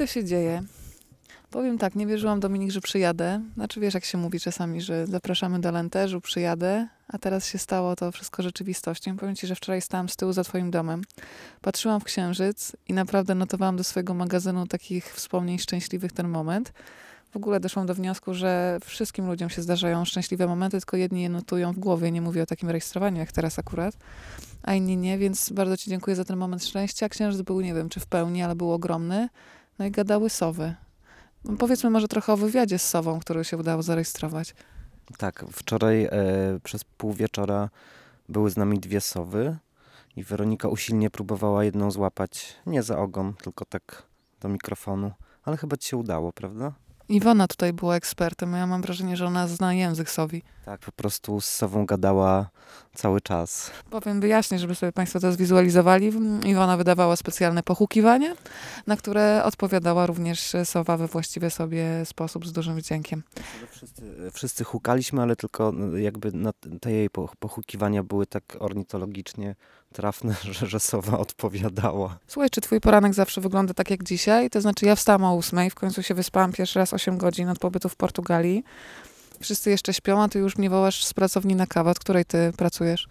to się dzieje? Powiem tak, nie wierzyłam Dominik, że przyjadę. Znaczy wiesz, jak się mówi czasami, że zapraszamy do Lenterzu, przyjadę, a teraz się stało to wszystko rzeczywistością. Powiem ci, że wczoraj stałam z tyłu za twoim domem, patrzyłam w księżyc i naprawdę notowałam do swojego magazynu takich wspomnień szczęśliwych ten moment. W ogóle doszłam do wniosku, że wszystkim ludziom się zdarzają szczęśliwe momenty, tylko jedni je notują w głowie. Nie mówię o takim rejestrowaniu jak teraz akurat, a inni nie, więc bardzo Ci dziękuję za ten moment szczęścia. Księżyc był, nie wiem czy w pełni, ale był ogromny. No i gadały sowy. No, powiedzmy może trochę o wywiadzie z Sową, który się udało zarejestrować. Tak, wczoraj e, przez pół wieczora były z nami dwie sowy i Weronika usilnie próbowała jedną złapać, nie za ogon, tylko tak do mikrofonu. Ale chyba ci się udało, prawda? Iwona tutaj była ekspertem. Ja mam wrażenie, że ona zna język sowi. Tak, po prostu z sową gadała cały czas. Powiem wyjaśnię, żeby sobie Państwo to zwizualizowali. Iwona wydawała specjalne pochukiwanie, na które odpowiadała również sowa we właściwy sobie sposób z dużym wdziękiem. Wszyscy, wszyscy hukaliśmy, ale tylko no, jakby te jej po- pochukiwania były tak ornitologicznie trafne, że, że sowa odpowiadała. Słuchaj, czy twój poranek zawsze wygląda tak jak dzisiaj? To znaczy ja wstałam o ósmej, w końcu się wyspałam pierwszy raz 8 godzin od pobytu w Portugalii. Wszyscy jeszcze śpią, a ty już mnie wołasz z pracowni na kawę. Od której ty pracujesz?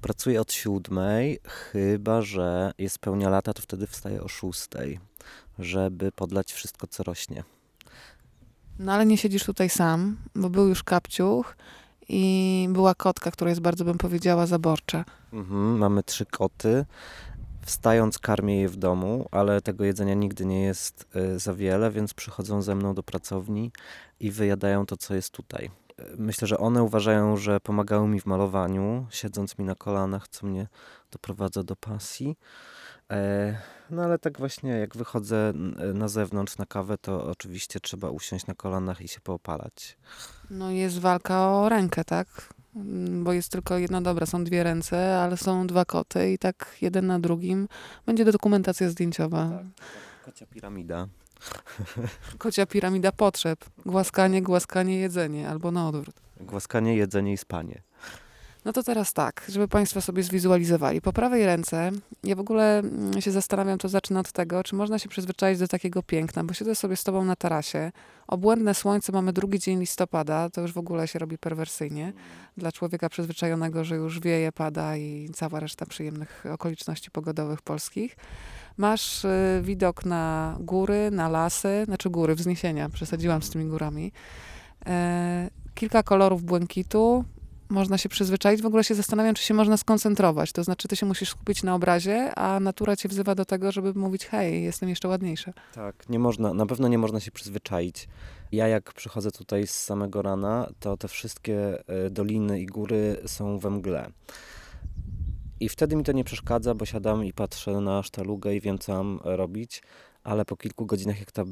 Pracuję od siódmej, chyba że jest pełnia lata, to wtedy wstaję o szóstej, żeby podlać wszystko, co rośnie. No ale nie siedzisz tutaj sam, bo był już kapciuch i była kotka, która jest bardzo, bym powiedziała, zaborcza. Mhm, mamy trzy koty. Wstając karmię je w domu, ale tego jedzenia nigdy nie jest y, za wiele, więc przychodzą ze mną do pracowni i wyjadają to, co jest tutaj. Myślę, że one uważają, że pomagały mi w malowaniu, siedząc mi na kolanach, co mnie doprowadza do pasji. E, No ale tak właśnie, jak wychodzę na zewnątrz na kawę, to oczywiście trzeba usiąść na kolanach i się poopalać. No jest walka o rękę, tak? Mm, Bo jest tylko jedna, dobra, są dwie ręce, ale są dwa koty i tak jeden na drugim będzie dokumentacja zdjęciowa. Kocia piramida. Kocia piramida potrzeb. Głaskanie, głaskanie, jedzenie, albo na odwrót. Głaskanie, jedzenie i spanie. No to teraz tak, żeby Państwo sobie zwizualizowali. Po prawej ręce, ja w ogóle mm, się zastanawiam, to zacznę od tego, czy można się przyzwyczaić do takiego piękna, bo siedzę sobie z Tobą na tarasie, obłędne słońce, mamy drugi dzień listopada, to już w ogóle się robi perwersyjnie dla człowieka przyzwyczajonego, że już wieje, pada i cała reszta przyjemnych okoliczności pogodowych polskich. Masz y, widok na góry, na lasy, znaczy góry, wzniesienia, przesadziłam z tymi górami. E, kilka kolorów błękitu, można się przyzwyczaić. W ogóle się zastanawiam, czy się można skoncentrować. To znaczy, ty się musisz skupić na obrazie, a natura cię wzywa do tego, żeby mówić, hej, jestem jeszcze ładniejsza. Tak, nie można, na pewno nie można się przyzwyczaić. Ja jak przychodzę tutaj z samego rana, to te wszystkie e, doliny i góry są we mgle. I wtedy mi to nie przeszkadza, bo siadam i patrzę na sztalugę i wiem, co mam robić. Ale po kilku godzinach, jak ta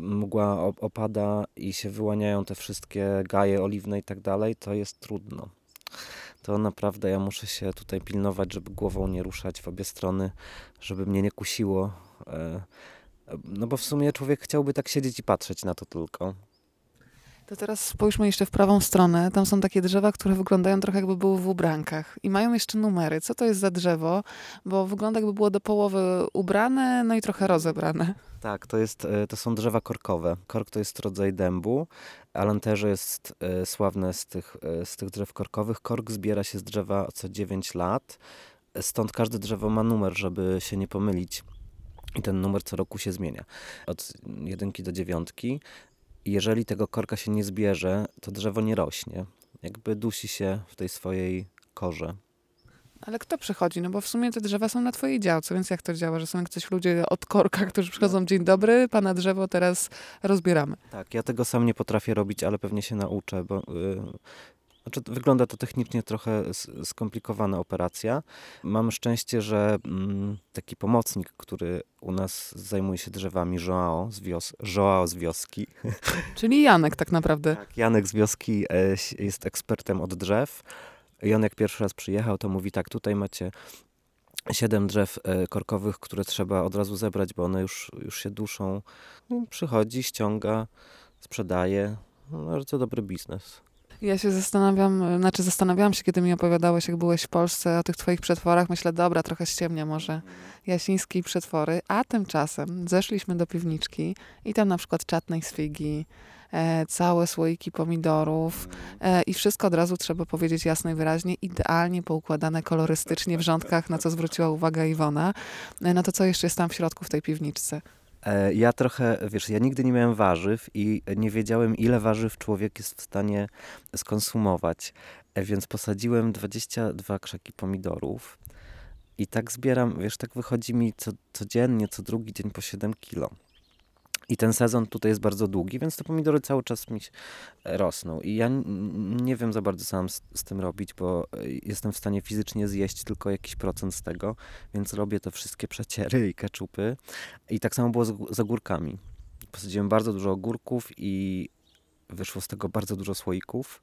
mgła op- opada i się wyłaniają te wszystkie gaje oliwne i tak dalej, to jest trudno. To naprawdę ja muszę się tutaj pilnować, żeby głową nie ruszać w obie strony, żeby mnie nie kusiło. E, no bo w sumie człowiek chciałby tak siedzieć i patrzeć na to tylko. To teraz spójrzmy jeszcze w prawą stronę. Tam są takie drzewa, które wyglądają trochę jakby były w ubrankach i mają jeszcze numery. Co to jest za drzewo? Bo wygląda jakby było do połowy ubrane, no i trochę rozebrane. Tak, to, jest, e, to są drzewa korkowe. Kork to jest rodzaj dębu. Alenteże jest e, sławne z tych, e, z tych drzew korkowych. Kork zbiera się z drzewa co 9 lat. Stąd każde drzewo ma numer, żeby się nie pomylić. I ten numer co roku się zmienia. Od jedynki do dziewiątki. Jeżeli tego korka się nie zbierze, to drzewo nie rośnie. Jakby dusi się w tej swojej korze. Ale kto przychodzi? No bo w sumie te drzewa są na twojej działce, więc jak to działa, że są jacyś ludzie od korka, którzy przychodzą, dzień dobry, pana drzewo teraz rozbieramy. Tak, ja tego sam nie potrafię robić, ale pewnie się nauczę, bo y, znaczy, wygląda to technicznie trochę skomplikowana operacja. Mam szczęście, że mm, taki pomocnik, który u nas zajmuje się drzewami, Joao z, wios Joao z wioski, Czyli Janek tak naprawdę. tak, Janek z wioski e, jest ekspertem od drzew. Jak pierwszy raz przyjechał, to mówi tak, tutaj macie siedem drzew e, korkowych, które trzeba od razu zebrać, bo one już, już się duszą. No, przychodzi, ściąga, sprzedaje. No, bardzo dobry biznes. Ja się zastanawiam, znaczy zastanawiałam się, kiedy mi opowiadałeś, jak byłeś w Polsce o tych twoich przetworach. Myślę, dobra, trochę ściemnia może jasińskiej przetwory, a tymczasem zeszliśmy do piwniczki i tam na przykład czatnej z figi, e, całe słoiki pomidorów e, i wszystko od razu trzeba powiedzieć jasno i wyraźnie, idealnie poukładane kolorystycznie w rządkach, na co zwróciła uwagę Iwona. E, no to co jeszcze jest tam w środku w tej piwniczce? E, Ja trochę, wiesz, ja nigdy nie miałem warzyw i nie wiedziałem, ile warzyw człowiek jest w stanie skonsumować. E, Więc posadziłem 22 krzaki pomidorów i tak zbieram, wiesz, tak wychodzi mi co, codziennie, co drugi dzień po 7 kilo. I ten sezon tutaj jest bardzo długi, więc te pomidory cały czas mi e, rosną. I ja nie wiem za bardzo, co mam z, z tym robić, bo e, jestem w stanie fizycznie zjeść tylko jakiś procent z tego, więc robię te wszystkie przeciery i keczupy. I tak samo było z, z ogórkami. Posadziłem bardzo dużo ogórków i wyszło z tego bardzo dużo słoików.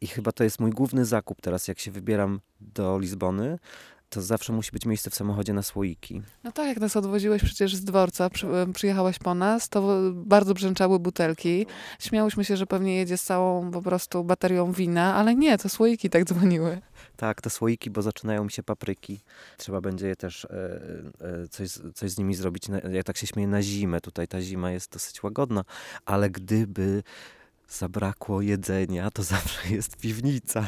I chyba to jest mój główny zakup teraz, jak się wybieram do Lizbony, to zawsze musi być miejsce w samochodzie na słoiki. No tak, jak nas odwoziłeś przecież z dworca, przy, e, przyjechałeś po nas, to bardzo brzęczały butelki. Śmiałyśmy się, że pewnie jedzie z całą po prostu baterią wina, ale nie, to słoiki tak dzwoniły. Tak, te słoiki, bo zaczynają mi się papryki. Trzeba będzie je też e, e, coś, z- coś z nimi zrobić. Ja tak się śmieję na zimę. Tutaj ta zima jest dosyć łagodna, ale gdyby zabrakło jedzenia, to zawsze jest piwnica.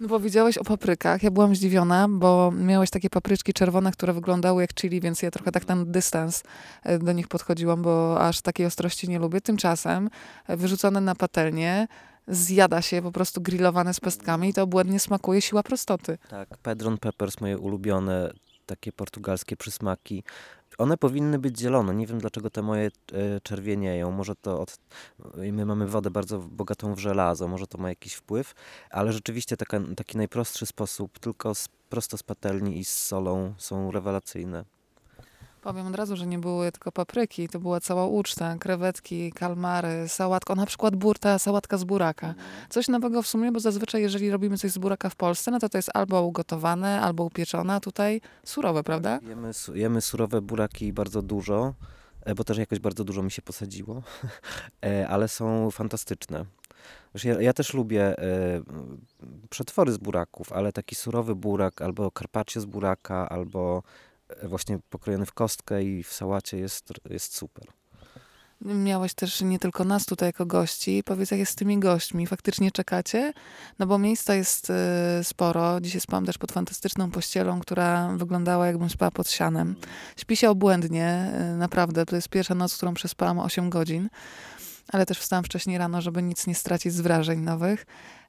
No powiedziałeś o paprykach, ja byłam zdziwiona, bo miałeś takie papryczki czerwone, które wyglądały jak chili, więc ja trochę tak na dystans e, do nich podchodziłam, bo aż takiej ostrości nie lubię. Tymczasem e, wyrzucone na patelnię, zjada się po prostu grillowane z pestkami i to obłędnie smakuje, siła prostoty. Tak, Pedron Peppers, moje ulubione takie portugalskie przysmaki. One powinny być zielone. Nie wiem dlaczego te moje e, czerwienieją. Może to od. My mamy wodę bardzo bogatą w żelazo, może to ma jakiś wpływ, ale rzeczywiście taka, taki najprostszy sposób, tylko z, prosto z patelni i z solą są rewelacyjne. Powiem od razu, że nie były tylko papryki, to była cała uczta, krewetki, kalmary, sałatka, o, na przykład burta, sałatka z buraka. Coś nowego w sumie, bo zazwyczaj jeżeli robimy coś z buraka w Polsce, no to to jest albo ugotowane, albo upieczone, a tutaj surowe, prawda? Jemy, su- jemy surowe buraki bardzo dużo, e, bo też jakoś bardzo dużo mi się posadziło, E, ale są fantastyczne. Wiesz, Ja, ja też lubię e, przetwory z buraków, ale taki surowy burak, albo carpaccio z buraka, albo właśnie pokrojony w kostkę i w sałacie jest, jest super. Miałeś też nie tylko nas tutaj jako gości. Powiedz, jak jest z tymi gośćmi? Faktycznie czekacie? No bo miejsca jest e, sporo. Dzisiaj spałam też pod fantastyczną pościelą, która wyglądała jakbym spała pod sianem. Śpi się obłędnie, e, naprawdę. To jest pierwsza noc, którą przespałam 8 godzin. Ale też wstałam wcześniej rano, żeby nic nie stracić z wrażeń nowych.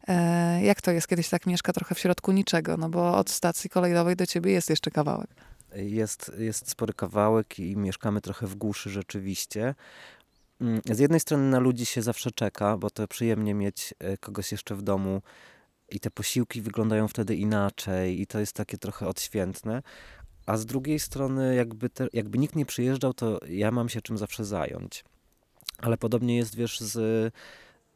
E, jak to jest, kiedyś tak mieszka trochę w środku niczego? No bo od stacji kolejowej do ciebie jest jeszcze kawałek. Jest, jest spory kawałek i mieszkamy trochę w głuszy rzeczywiście. Mm, Z jednej strony na ludzi się zawsze czeka, bo to przyjemnie mieć e, kogoś jeszcze w domu i te posiłki wyglądają wtedy inaczej i to jest takie trochę odświętne. A z drugiej strony jakby, te, jakby nikt nie przyjeżdżał, to ja mam się czym zawsze zająć. Ale podobnie jest, wiesz, z,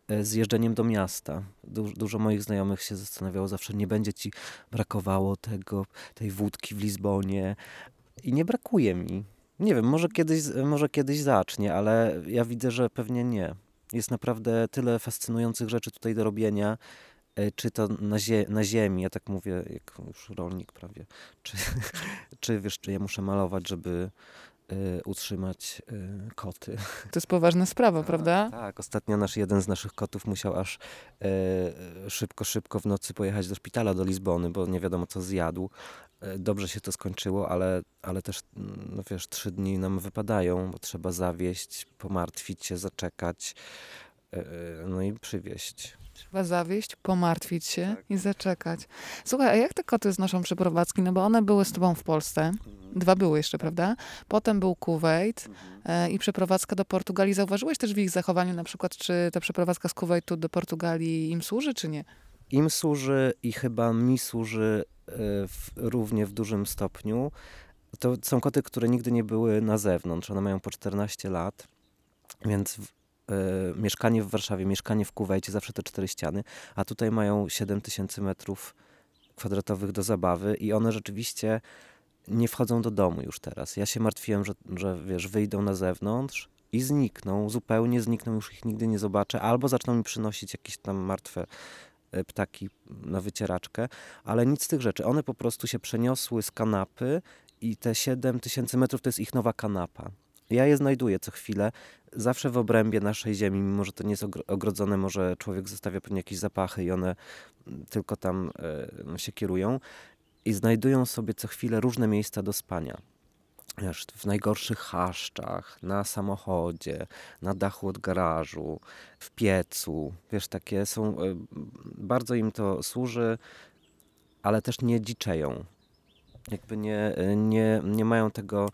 e, z jeżdżeniem do miasta. Du, dużo moich znajomych się zastanawiało zawsze, nie będzie ci brakowało tego, tej wódki w Lizbonie. I nie brakuje mi. Nie wiem, może kiedyś, może kiedyś zacznie, ale ja widzę, że pewnie nie. Jest naprawdę tyle fascynujących rzeczy tutaj do robienia, e, czy to na, zie- na ziemi, ja tak mówię, jak już rolnik prawie, czy, czy wiesz, czy ja muszę malować, żeby utrzymać e, koty. To jest poważna sprawa, prawda? Tak, ostatnio nasz jeden z naszych kotów musiał aż e, szybko, szybko w nocy pojechać do szpitala do Lizbony, bo nie wiadomo co zjadł. E, dobrze się to skończyło, ale, ale też, no wiesz, trzy dni nam wypadają, bo trzeba zawieść, pomartwić się, zaczekać, e, no i przywieźć. Trzeba zawieść, pomartwić się i zaczekać. Słuchaj, a jak te koty znoszą przeprowadzki? No bo one były z tobą w Polsce. Dwa były jeszcze, prawda? Potem był Kuwait e, i przeprowadzka do Portugalii. Zauważyłeś też w ich zachowaniu na przykład, czy ta przeprowadzka z Kuwaitu do Portugalii im służy, czy nie? Im służy i chyba mi służy e, w, równie w dużym stopniu. To są koty, które nigdy nie były na zewnątrz. One mają po 14 lat, więc e, mieszkanie w Warszawie, mieszkanie w Kuwejcie, zawsze te cztery ściany, a tutaj mają 7 tysięcy metrów kwadratowych do zabawy i one rzeczywiście nie wchodzą do domu już teraz. Ja się martwiłem, że, że wiesz, wyjdą na zewnątrz, i znikną, zupełnie znikną, już ich nigdy nie zobaczę, albo zaczną mi przynosić jakieś tam martwe e, ptaki na wycieraczkę, ale nic z tych rzeczy. One po prostu się przeniosły z kanapy i te 7 tysięcy metrów to jest ich nowa kanapa. Ja je znajduję co chwilę, zawsze w obrębie naszej ziemi, mimo że to nie jest ogr- ogrodzone, może człowiek zostawia pewnie jakieś zapachy i one mm, tylko tam e, się kierują i znajdują sobie co chwilę różne miejsca do spania. Wiesz, w najgorszych chaszczach, na samochodzie, na dachu od garażu, w piecu. Wiesz, takie są, e, bardzo im to służy, ale też nie dziczeją. Jakby nie, nie, nie mają tego.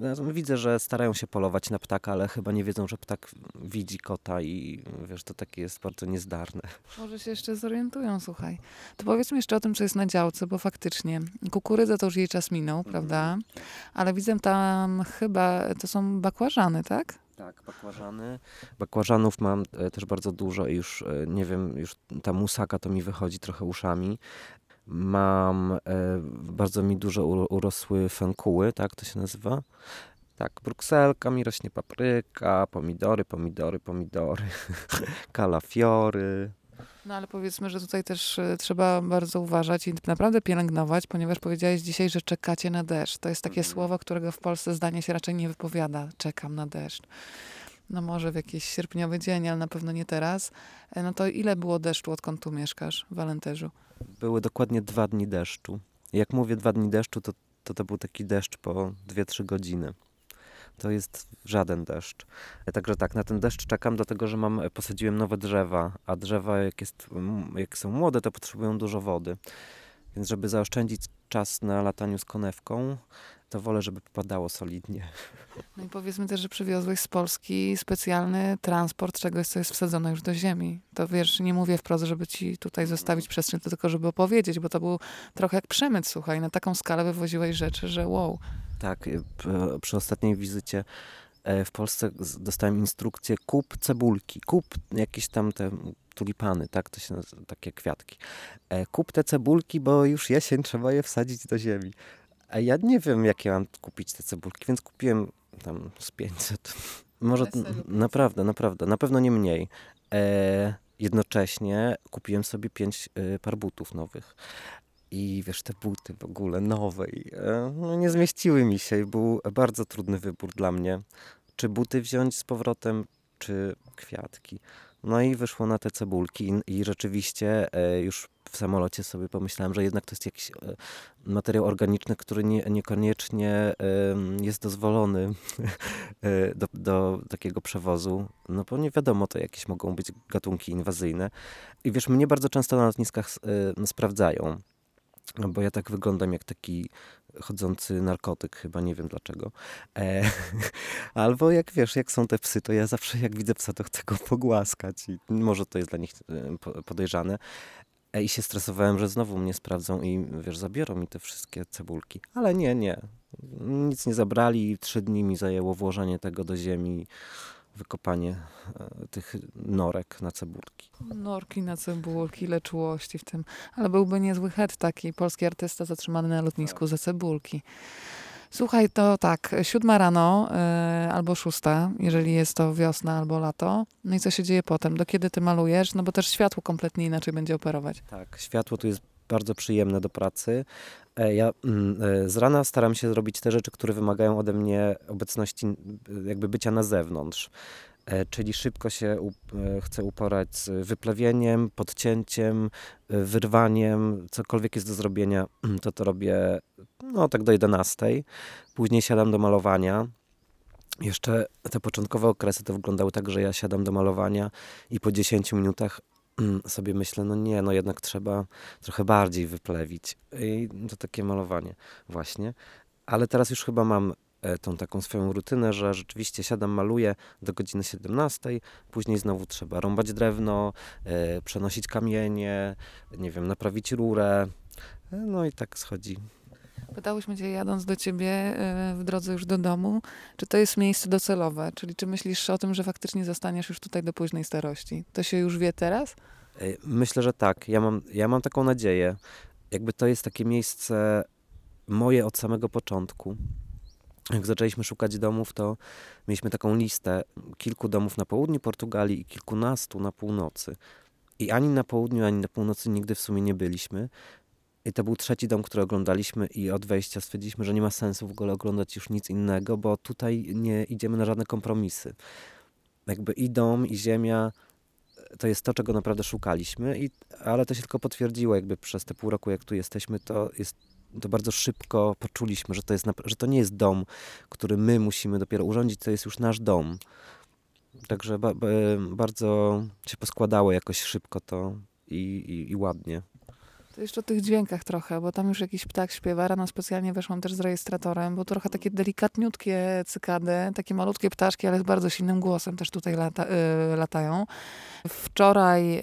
no, Widzę, że starają się polować na ptaka, ale chyba nie wiedzą, że ptak widzi kota i wiesz, to takie jest bardzo niezdarne. Może się jeszcze zorientują, słuchaj. To powiedzmy jeszcze o tym, co jest na działce, bo faktycznie kukurydza to już jej czas minął, prawda? Ale widzę tam chyba, to są bakłażany, tak? Tak, bakłażany. Bakłażanów mam e, też bardzo dużo i już e, nie wiem, już ta musaka to mi wychodzi trochę uszami. Mam, e, bardzo mi dużo uro- urosły fenkuły, tak to się nazywa? Tak, brukselka mi rośnie, papryka, pomidory, pomidory, pomidory, kalafiory. No ale powiedzmy, że tutaj też e, trzeba bardzo uważać i naprawdę pielęgnować, ponieważ powiedziałeś dzisiaj, że czekacie na deszcz. To jest takie Mhm. słowo, którego w Polsce zdanie się raczej nie wypowiada. Czekam na deszcz. No może w jakiś sierpniowy dzień, ale na pewno nie teraz. E, No to ile było deszczu, odkąd tu mieszkasz w Walenterzu? Były dokładnie dwa dni deszczu. Jak mówię dwa dni deszczu, to to, to był taki deszcz po 2-3 godziny. To jest żaden deszcz. E, Także tak, na ten deszcz czekam, dlatego że mam, e, posadziłem nowe drzewa, a drzewa jak, jest, jak są młode, to potrzebują dużo wody. Więc żeby zaoszczędzić czas na lataniu z konewką, to wolę, żeby popadało solidnie. No i powiedzmy też, że przywiozłeś z Polski specjalny transport czegoś, co jest wsadzone już do ziemi. To wiesz, nie mówię wprost, żeby ci tutaj zostawić przestrzeń, tylko żeby opowiedzieć, bo to był trochę jak przemyt, słuchaj. Na taką skalę wywoziłeś rzeczy, że wow. Tak, y, przy ostatniej wizycie e, w Polsce dostałem instrukcję kup cebulki, kup jakieś tam te tulipany, tak, to się nazywa, takie kwiatki. E, Kup te cebulki, bo już jesień, trzeba je wsadzić do ziemi. A ja nie wiem, jakie mam kupić te cebulki, więc kupiłem tam z 500. Może Na serio, n- 500? naprawdę, naprawdę, na pewno nie mniej. E, jednocześnie kupiłem sobie pięć e, par butów nowych. I wiesz, te buty w ogóle nowe, i, e, no, nie zmieściły mi się i był bardzo trudny wybór dla mnie. Czy buty wziąć z powrotem, czy kwiatki. No i wyszło na te cebulki i, rzeczywiście e, już w samolocie sobie pomyślałem, że jednak to jest jakiś e, materiał organiczny, który nie, niekoniecznie jest dozwolony e, do, do takiego przewozu, no bo nie wiadomo, to jakieś mogą być gatunki inwazyjne. I wiesz, mnie bardzo często na lotniskach sprawdzają. Bo ja tak wyglądam jak taki chodzący narkotyk, chyba nie wiem dlaczego. E, albo jak wiesz, jak są te psy, to ja zawsze jak widzę psa, to chcę go pogłaskać i może to jest dla nich e, po- podejrzane. E, I się stresowałem, że znowu mnie sprawdzą i wiesz, zabiorą mi te wszystkie cebulki. Ale nie, nie. Nic nie zabrali. Trzy dni mi zajęło włożenie tego do ziemi, wykopanie e, tych norek na cebulki. Norki na cebulki, ile czułości w tym. Ale byłby niezły het taki polski artysta zatrzymany na lotnisku za cebulki. Słuchaj, to tak, siódma rano y, albo szósta, jeżeli jest to wiosna albo lato. No i co się dzieje potem? Do kiedy ty malujesz? No bo też światło kompletnie inaczej będzie operować. Tak, światło tu jest bardzo przyjemne do pracy. E, Ja mm, e, z rana staram się zrobić te rzeczy, które wymagają ode mnie obecności, n- jakby bycia na zewnątrz. E, Czyli szybko się e, chcę uporać z wyplewieniem, podcięciem, e, wyrwaniem, cokolwiek jest do zrobienia, to to robię no tak do 11. Później siadam do malowania. Jeszcze te początkowe okresy to wyglądały tak, że ja siadam do malowania i po 10 minutach sobie myślę, no nie, no jednak trzeba trochę bardziej wyplewić. I to takie malowanie właśnie. Ale teraz już chyba mam e, tą taką swoją rutynę, że rzeczywiście siadam, maluję do godziny 17, później znowu trzeba rąbać drewno, e, przenosić kamienie, nie wiem, naprawić rurę. E, No i tak schodzi. Pytałyśmy cię jadąc do ciebie y, w drodze już do domu, czy to jest miejsce docelowe? Czyli czy myślisz o tym, że faktycznie zostaniesz już tutaj do późnej starości? To się już wie teraz? E, Myślę, że tak. Ja mam, ja mam taką nadzieję. Jakby to jest takie miejsce moje od samego początku. jak zaczęliśmy szukać domów, to mieliśmy taką listę kilku domów na południu Portugalii i kilkunastu na północy. I ani na południu, ani na północy nigdy w sumie nie byliśmy. I to był trzeci dom, który oglądaliśmy i od wejścia stwierdziliśmy, że nie ma sensu w ogóle oglądać już nic innego, bo tutaj nie idziemy na żadne kompromisy. Jakby i dom, i ziemia to jest to, czego naprawdę szukaliśmy, i, ale to się tylko potwierdziło jakby przez te pół roku, jak tu jesteśmy, to jest to bardzo szybko poczuliśmy, że to, jest, że to nie jest dom, który my musimy dopiero urządzić, to jest już nasz dom. Także ba- ba- bardzo się poskładało jakoś szybko to i, i, i ładnie. To jeszcze o tych dźwiękach trochę, bo tam już jakiś ptak śpiewa. Rano specjalnie weszłam też z rejestratorem, bo trochę takie delikatniutkie cykady, takie malutkie ptaszki, ale z bardzo silnym głosem też tutaj lata, y, latają. Wczoraj y,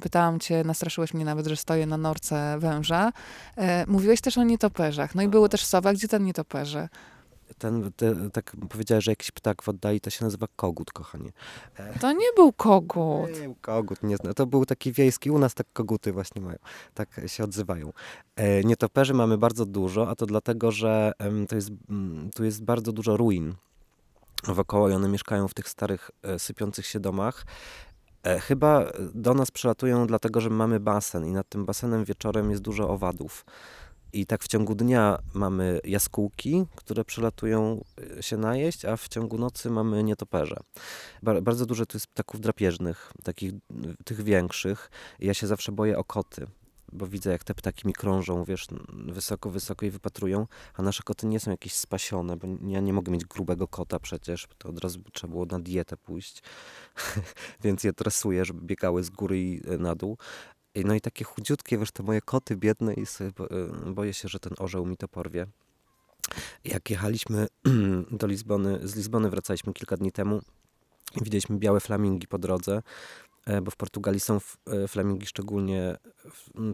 pytałam cię, nastraszyłeś mnie nawet, że stoję na norce węża. Y, mówiłeś też o nietoperzach. No i były też sowa. Gdzie ten nietoperze? Ten, te, tak powiedziałeś, że jakiś ptak w oddali, to się nazywa kogut, kochanie. To nie był kogut. Nie, kogut, nie znam. To był taki wiejski, u nas tak koguty właśnie mają, tak się odzywają. E, nietoperzy mamy bardzo dużo, a to dlatego, że to jest, mm, tu jest bardzo dużo ruin wokoło i one mieszkają w tych starych, e, sypiących się domach. E, chyba do nas przylatują dlatego, że mamy basen i nad tym basenem wieczorem jest dużo owadów. I tak w ciągu dnia mamy jaskółki, które przylatują e, się najeść, a w ciągu nocy mamy nietoperze. Ba- bardzo dużo tu jest ptaków drapieżnych, takich y, tych większych. Ja się zawsze boję o koty, bo widzę jak te ptaki mi krążą, wiesz, wysoko, wysoko i wypatrują, a nasze koty nie są jakieś spasione, bo ja nie mogę mieć grubego kota przecież, bo to od razu trzeba było na dietę pójść, więc je tresuję, żeby biegały z góry i y, na dół. No i takie chudziutkie, wiesz, te moje koty biedne i sobie y, boję się, że ten orzeł mi to porwie. Jak jechaliśmy do Lizbony, z Lizbony wracaliśmy kilka dni temu, widzieliśmy białe flamingi po drodze, e, bo w Portugalii są e, flamingi szczególnie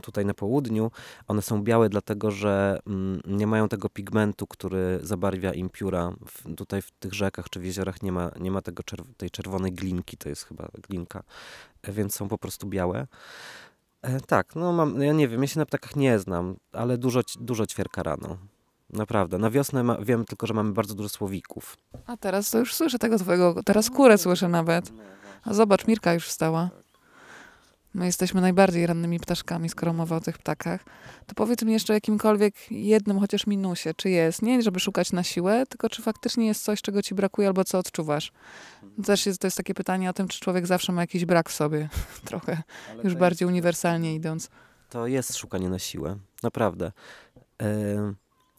tutaj na południu. One są białe dlatego, że nie mają tego pigmentu, który zabarwia im pióra. Tutaj w tych rzekach czy w jeziorach nie ma, nie ma tego tej czerwonej glinki, to jest chyba glinka, e, więc są po prostu białe. E, tak, no mam, ja nie wiem, ja się na ptakach nie znam, ale dużo, dużo ćwierka rano. Naprawdę. Na wiosnę ma, wiem tylko, że mamy bardzo dużo słowików. A teraz to już słyszę tego twojego, teraz kurę słyszę nawet. A zobacz, Mirka już wstała. My jesteśmy najbardziej rannymi ptaszkami, skoro mowa o tych ptakach. To powiedz mi jeszcze o jakimkolwiek jednym chociaż minusie. Czy jest? Nie, żeby szukać na siłę, tylko czy faktycznie jest coś, czego ci brakuje albo co odczuwasz? Też jest, to jest takie pytanie o tym, czy człowiek zawsze ma jakiś brak w sobie. Trochę, Ale już bardziej jest- uniwersalnie idąc. To jest szukanie na siłę, naprawdę.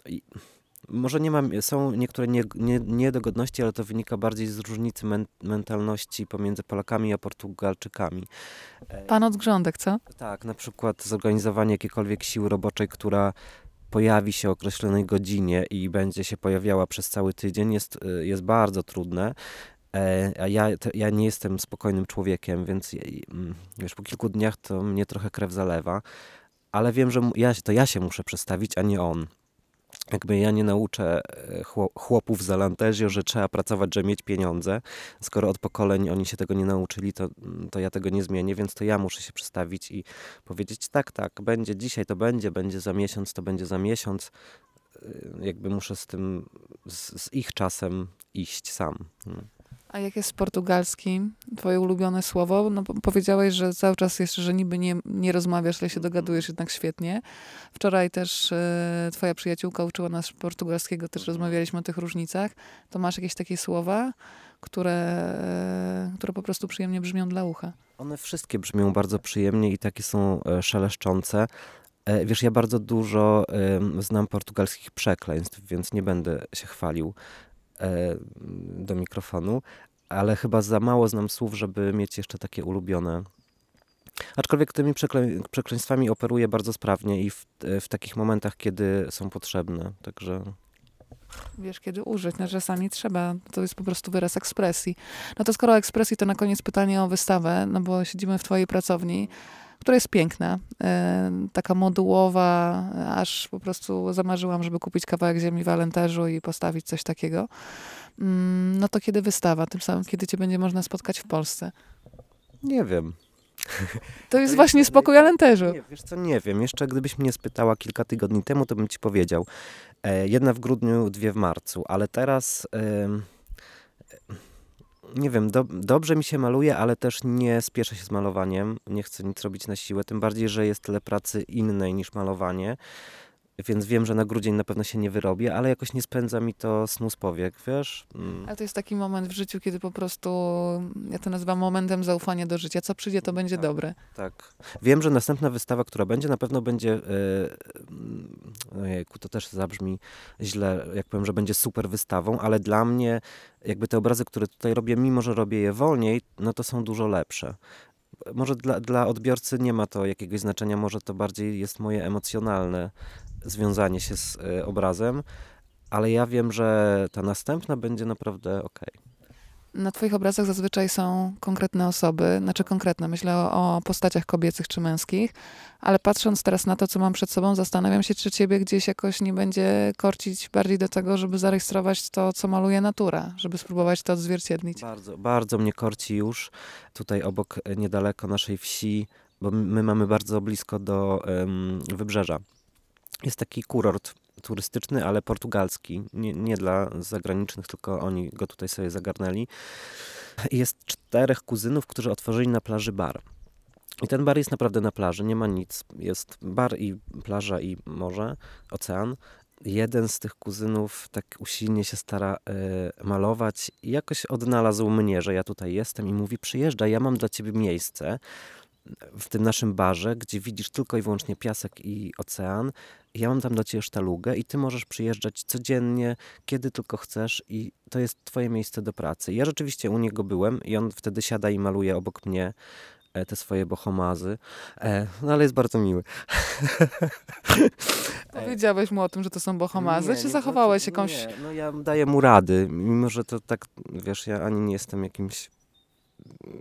I może nie mam, są niektóre nie, nie, niedogodności, ale to wynika bardziej z różnicy men, mentalności pomiędzy Polakami a Portugalczykami. E, Pan od grządek, co? tak, na przykład zorganizowanie jakiejkolwiek siły roboczej, która pojawi się o określonej godzinie i będzie się pojawiała przez cały tydzień, jest, y, jest bardzo trudne. E, A ja, ja nie jestem spokojnym człowiekiem, więc mm, wiesz, po kilku dniach to mnie trochę krew zalewa, ale wiem, że ja, to ja się muszę przestawić, a nie on. Jakby ja nie nauczę e, chło- chłopów z Alantezio, że trzeba pracować, żeby mieć pieniądze. Skoro od pokoleń oni się tego nie nauczyli, to, mm, to ja tego nie zmienię, więc to ja muszę się przestawić i powiedzieć tak, tak, będzie dzisiaj, to będzie, będzie za miesiąc, to będzie za miesiąc. Y, Jakby muszę z tym, z, z ich czasem iść sam. A jak jest z portugalskim? Twoje ulubione słowo? No powiedziałeś, że cały czas jeszcze, że niby nie, nie rozmawiasz, ale się dogadujesz jednak świetnie. Wczoraj też e, twoja przyjaciółka uczyła nas portugalskiego, też rozmawialiśmy o tych różnicach. To masz jakieś takie słowa, które, e, które po prostu przyjemnie brzmią dla ucha? One wszystkie brzmią bardzo przyjemnie i takie są e, szeleszczące. Wiesz, ja bardzo dużo em, znam portugalskich przekleństw, więc nie będę się chwalił do mikrofonu, ale chyba za mało znam słów, żeby mieć jeszcze takie ulubione. Aczkolwiek tymi przekle- przekleństwami operuję bardzo sprawnie i w, e, w takich momentach, kiedy są potrzebne. Także Wiesz, kiedy użyć, no czasami trzeba. To jest po prostu wyraz ekspresji. No to skoro ekspresji, to na koniec pytanie o wystawę, no bo siedzimy w twojej pracowni, która jest piękna, e, taka modułowa, aż po prostu zamarzyłam, żeby kupić kawałek ziemi w Alenteżu i postawić coś takiego. Mm, No to kiedy wystawa? Tym samym, kiedy cię będzie można spotkać w Polsce? nie wiem. To jest właśnie spokój Alenteżu. Nie, wiesz co, nie wiem. Jeszcze gdybyś mnie spytała kilka tygodni temu, to bym ci powiedział. E, jedna w grudniu, dwie w marcu, ale teraz... em, nie wiem, do, dobrze mi się maluje, ale też nie spieszę się z malowaniem. Nie chcę nic robić na siłę, tym bardziej, że jest tyle pracy innej niż malowanie. Więc wiem, że na grudzień na pewno się nie wyrobię, ale jakoś nie spędza mi to snu z powiek, wiesz? Mm. Ale to jest taki moment w życiu, kiedy po prostu, ja to nazywam momentem zaufania do życia. Co przyjdzie, to będzie Tak. dobre. Tak. Wiem, że następna wystawa, która będzie, na pewno będzie. Yy, ojejku, to też zabrzmi źle, jak powiem, że będzie super wystawą, ale dla mnie, jakby te obrazy, które tutaj robię, mimo że robię je wolniej, no to są dużo lepsze. Może dla, dla odbiorcy nie ma to jakiegoś znaczenia, może to bardziej jest moje emocjonalne związanie się z y, obrazem, ale ja wiem, że ta następna będzie naprawdę okej. Na twoich obrazach zazwyczaj są konkretne osoby, znaczy konkretne, myślę o, postaciach kobiecych czy męskich, ale patrząc teraz na to, co mam przed sobą, zastanawiam się, czy ciebie gdzieś jakoś nie będzie korcić bardziej do tego, żeby zarejestrować to, co maluje natura, żeby spróbować to odzwierciedlić. Bardzo, bardzo mnie korci już tutaj obok, e, niedaleko naszej wsi, bo my my mamy bardzo blisko do em, wybrzeża. Jest taki kurort turystyczny, ale portugalski. Nie, nie dla zagranicznych, tylko oni go tutaj sobie zagarnęli. Jest czterech kuzynów, którzy otworzyli na plaży bar. I ten bar jest naprawdę na plaży, nie ma nic. Jest bar i plaża i morze, ocean. Jeden z tych kuzynów tak usilnie się stara e, malować i jakoś odnalazł mnie, że ja tutaj jestem i mówi przyjeżdżaj, ja mam dla ciebie miejsce w tym naszym barze, gdzie widzisz tylko i wyłącznie piasek i ocean. Ja mam tam dla ciebie sztalugę i ty możesz przyjeżdżać codziennie, kiedy tylko chcesz i to jest twoje miejsce do pracy. Ja rzeczywiście u niego byłem i on wtedy siada i maluje obok mnie e, te swoje bohomazy, e, no ale jest bardzo miły. Powiedziałeś mu o tym, że to są bohomazy, Nie, czy nie, zachowałeś jakąś... Nie, no ja daję mu rady, mimo że to tak, wiesz, ja ani nie jestem jakimś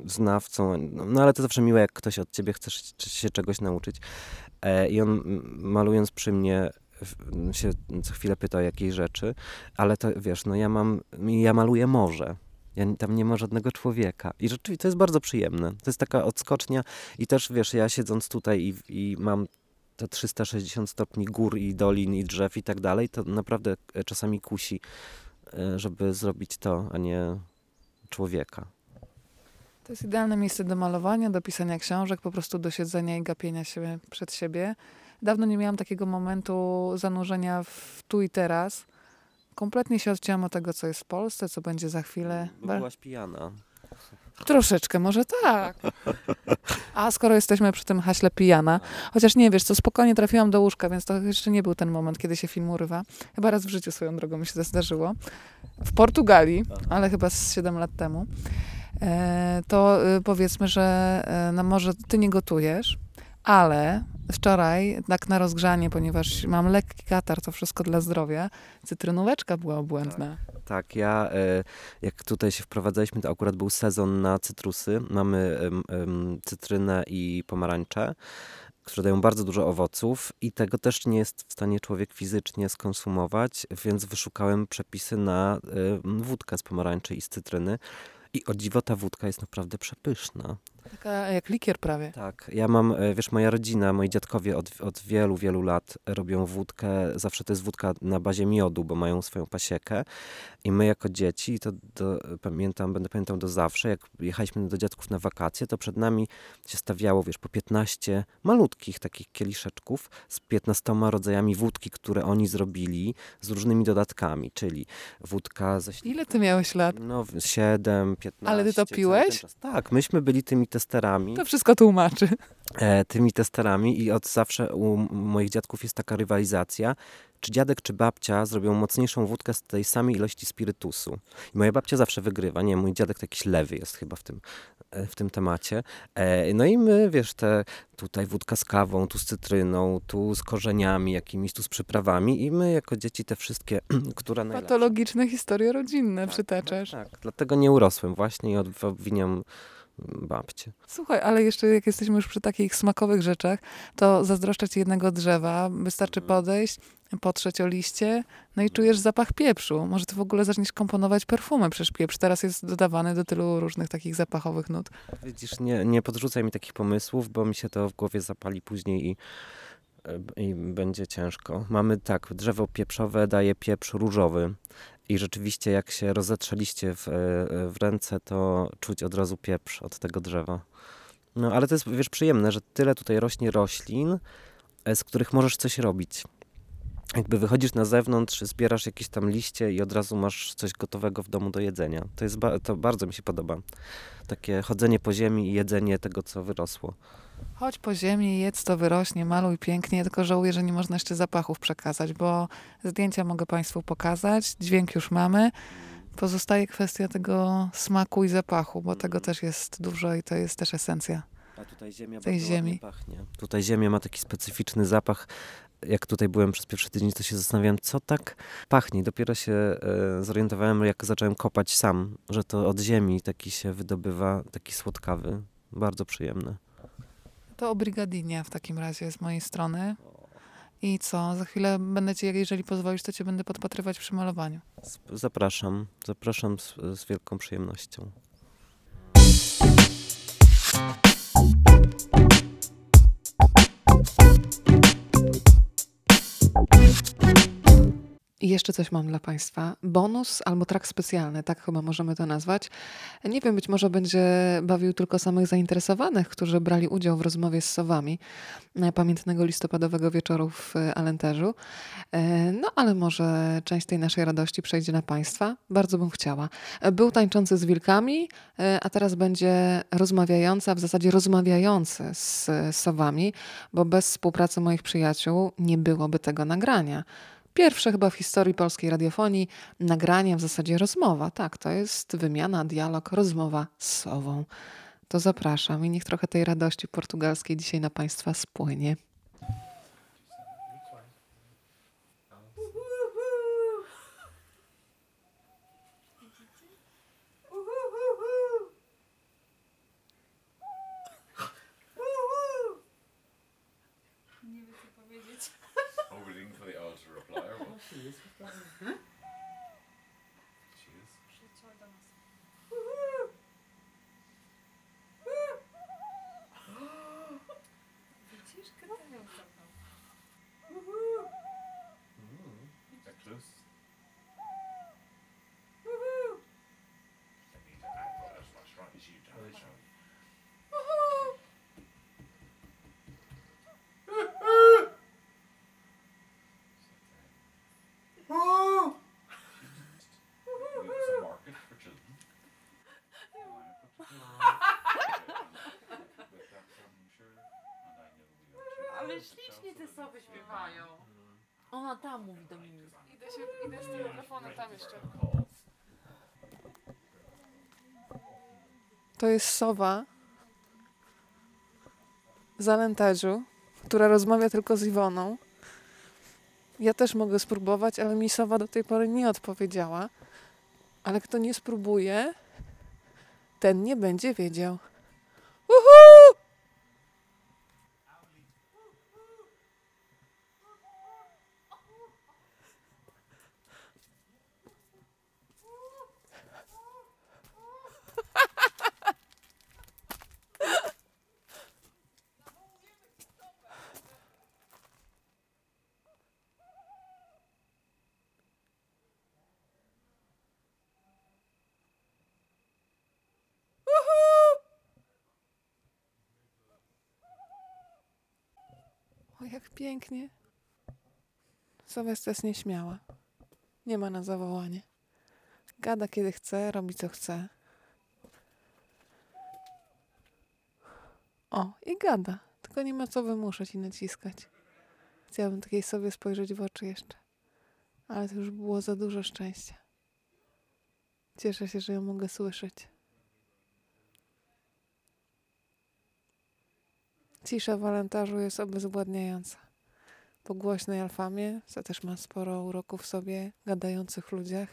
znawcą, no, no ale to zawsze miłe, jak ktoś od ciebie chce się czegoś nauczyć. E, I on malując przy mnie się co chwilę pyta o jakieś rzeczy, ale to wiesz, no ja mam, ja maluję morze. Ja, tam nie ma żadnego człowieka. I rzeczywiście to jest bardzo przyjemne. To jest taka odskocznia i też wiesz, ja siedząc tutaj i, i mam te 360 stopni gór i dolin i drzew i tak dalej, to naprawdę e, czasami kusi, e, żeby zrobić to, a nie człowieka. To jest idealne miejsce do malowania, do pisania książek, po prostu do siedzenia i gapienia się przed siebie. Dawno nie miałam takiego momentu zanurzenia w tu i teraz. Kompletnie się odcięłam od tego, co jest w Polsce, co będzie za chwilę. Bo byłaś pijana. Troszeczkę, może tak. A skoro jesteśmy przy tym haśle pijana, chociaż nie wiesz, co spokojnie trafiłam do łóżka, więc to jeszcze nie był ten moment, kiedy się film urywa. Chyba raz w życiu swoją drogą mi się to zdarzyło. W Portugalii, ale chyba z 7 lat temu. E, to y, powiedzmy, że e, no może ty nie gotujesz, ale wczoraj, tak na rozgrzanie, ponieważ mam lekki katar, to wszystko dla zdrowia, cytrynóweczka była obłędna. Tak, ja e, jak tutaj się wprowadzaliśmy, to akurat był sezon na cytrusy. Mamy cytrynę i pomarańcze, które dają bardzo dużo owoców i tego też nie jest w stanie człowiek fizycznie skonsumować, więc wyszukałem przepisy na wódkę z pomarańczy i z cytryny. I o dziwo ta wódka jest naprawdę przepyszna. Taka jak likier prawie. Tak, ja mam, e, wiesz, moja rodzina, moi dziadkowie od, od wielu, wielu lat robią wódkę. Zawsze to jest wódka na bazie miodu, bo mają swoją pasiekę. I my jako dzieci, to do, pamiętam, będę pamiętał do zawsze, jak jechaliśmy do dziadków na wakacje, to przed nami się stawiało, wiesz, po 15 malutkich takich kieliszeczków z 15 rodzajami wódki, które oni zrobili z różnymi dodatkami, czyli wódka ze Ile ty miałeś lat? no, 7, 15. Ale ty to piłeś? Tak, myśmy byli tymi testerami To wszystko tłumaczy. e, tymi testerami i od zawsze u moich dziadków jest taka rywalizacja, czy dziadek, czy babcia zrobią mocniejszą wódkę z tej samej ilości spirytusu. I moja babcia zawsze wygrywa. Nie, mój dziadek to jakiś lewy jest chyba w tym, e, w tym temacie. E, no i my, wiesz, te tutaj wódka z kawą, tu z cytryną, tu z korzeniami jakimiś, tu z przyprawami i my jako dzieci te wszystkie, która najlepsza. Patologiczne historie rodzinne Tak, przytaczasz. Tak, dlatego nie urosłem właśnie i obwiniam babcię. Słuchaj, ale jeszcze jak jesteśmy już przy takich smakowych rzeczach, to zazdroszczę ci jednego drzewa. Wystarczy Mhm. podejść potrzeć o liście, no i czujesz zapach pieprzu. Może ty w ogóle zaczniesz komponować perfumy, przecież pieprz teraz jest dodawany do tylu różnych takich zapachowych nut. Widzisz, nie, nie podrzucaj mi takich pomysłów, bo mi się to w głowie zapali później i, i będzie ciężko. Mamy tak, drzewo pieprzowe daje pieprz różowy i rzeczywiście jak się rozetrze liście w, w ręce, to czuć od razu pieprz od tego drzewa. No ale to jest, wiesz, przyjemne, że tyle tutaj rośnie roślin, e, z których możesz coś robić. Jakby wychodzisz na zewnątrz, zbierasz jakieś tam liście i od razu masz coś gotowego w domu do jedzenia. To, jest ba- to bardzo mi się podoba. Takie chodzenie po ziemi i jedzenie tego, co wyrosło. Chodź po ziemi, jedz to wyrośnie, maluj pięknie, tylko żałuję, że nie można jeszcze zapachów przekazać, bo zdjęcia mogę Państwu pokazać, dźwięk już mamy. Pozostaje kwestia tego smaku i zapachu, bo tego też jest dużo i to jest też esencja. A tutaj ziemia Tej ziemi. pachnie. Tutaj ziemia ma taki specyficzny zapach. Jak tutaj byłem przez pierwszy tydzień, to się zastanawiałem, co tak pachnie. Dopiero się e, zorientowałem, jak zacząłem kopać sam, że to od ziemi taki się wydobywa, taki słodkawy. Bardzo przyjemny. To obrigadinia w takim razie z mojej strony. I co? Za chwilę będę cię, jeżeli pozwolisz, to cię będę podpatrywać przy malowaniu. Zapraszam, zapraszam z, z wielką przyjemnością. I jeszcze coś mam dla Państwa. Bonus albo trak specjalny, tak chyba możemy to nazwać. Nie wiem, być może będzie bawił tylko samych zainteresowanych, którzy brali udział w rozmowie z sowami pamiętnego listopadowego wieczoru w e, Alenterzu. E, No ale może część tej naszej radości przejdzie na Państwa. Bardzo bym chciała. E, Był tańczący z wilkami, a teraz będzie rozmawiający, a w zasadzie rozmawiający z sowami, bo bez współpracy moich przyjaciół nie byłoby tego nagrania. Pierwsze chyba w historii polskiej radiofonii nagranie, w zasadzie rozmowa. Tak, to jest wymiana, dialog, rozmowa z sową. To zapraszam i niech trochę tej radości portugalskiej dzisiaj na Państwa spłynie. Huh? Sowy śpiewają. Ona tam mówi do mnie. Idę, się, idę z tym mikrofonem tam jeszcze. To jest sowa z Alenteżu, która rozmawia tylko z Iwoną. Ja też mogę spróbować, ale mi sowa do tej pory nie odpowiedziała. Ale kto nie spróbuje, ten nie będzie wiedział. O, jak pięknie. Sylwestra jest nieśmiała. Nie ma na zawołanie. Gada kiedy chce, robi co chce. O, i gada. Tylko nie ma co wymuszać i naciskać. Chciałabym takiej sobie spojrzeć w oczy jeszcze. Ale to już było za dużo szczęścia. Cieszę się, że ją mogę słyszeć. Cisza w alentarzu jest obezwładniająca. Po głośnej alfamie, co też ma sporo uroku w sobie, gadających ludziach,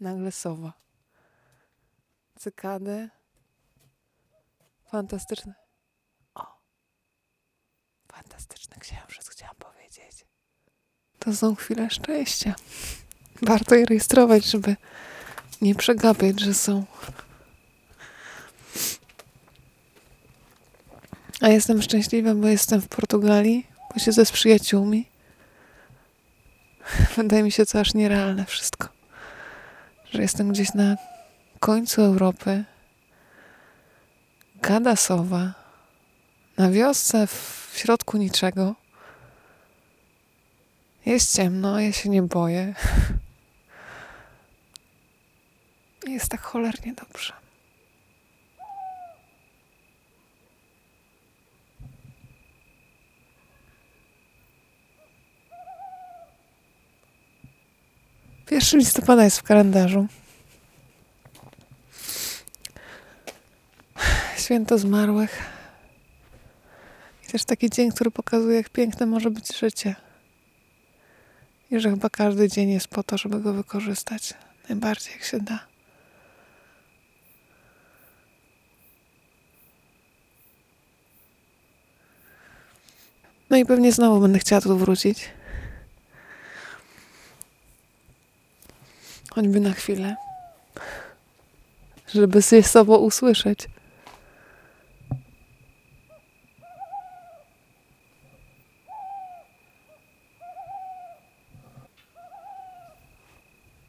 nagle sowa. Cykady. Fantastyczne. O! Fantastyczne. księżyc, chciałam powiedzieć. To są chwile szczęścia. Warto je rejestrować, żeby nie przegapiać, że są. A jestem szczęśliwa, bo jestem w Portugalii, bo siedzę z przyjaciółmi. Wydaje mi się to aż nierealne wszystko. Że jestem gdzieś na końcu Europy. Gadasowa. Na wiosce w środku niczego. Jest ciemno, ja się nie boję. Jest tak cholernie dobrze. Pierwszy listopada jest w kalendarzu. Święto zmarłych. I też taki dzień, który pokazuje, jak piękne może być życie. I że chyba każdy dzień jest po to, żeby go wykorzystać najbardziej jak się da. No i pewnie znowu będę chciała tu wrócić. Choćby na chwilę. Żeby się sobą usłyszeć.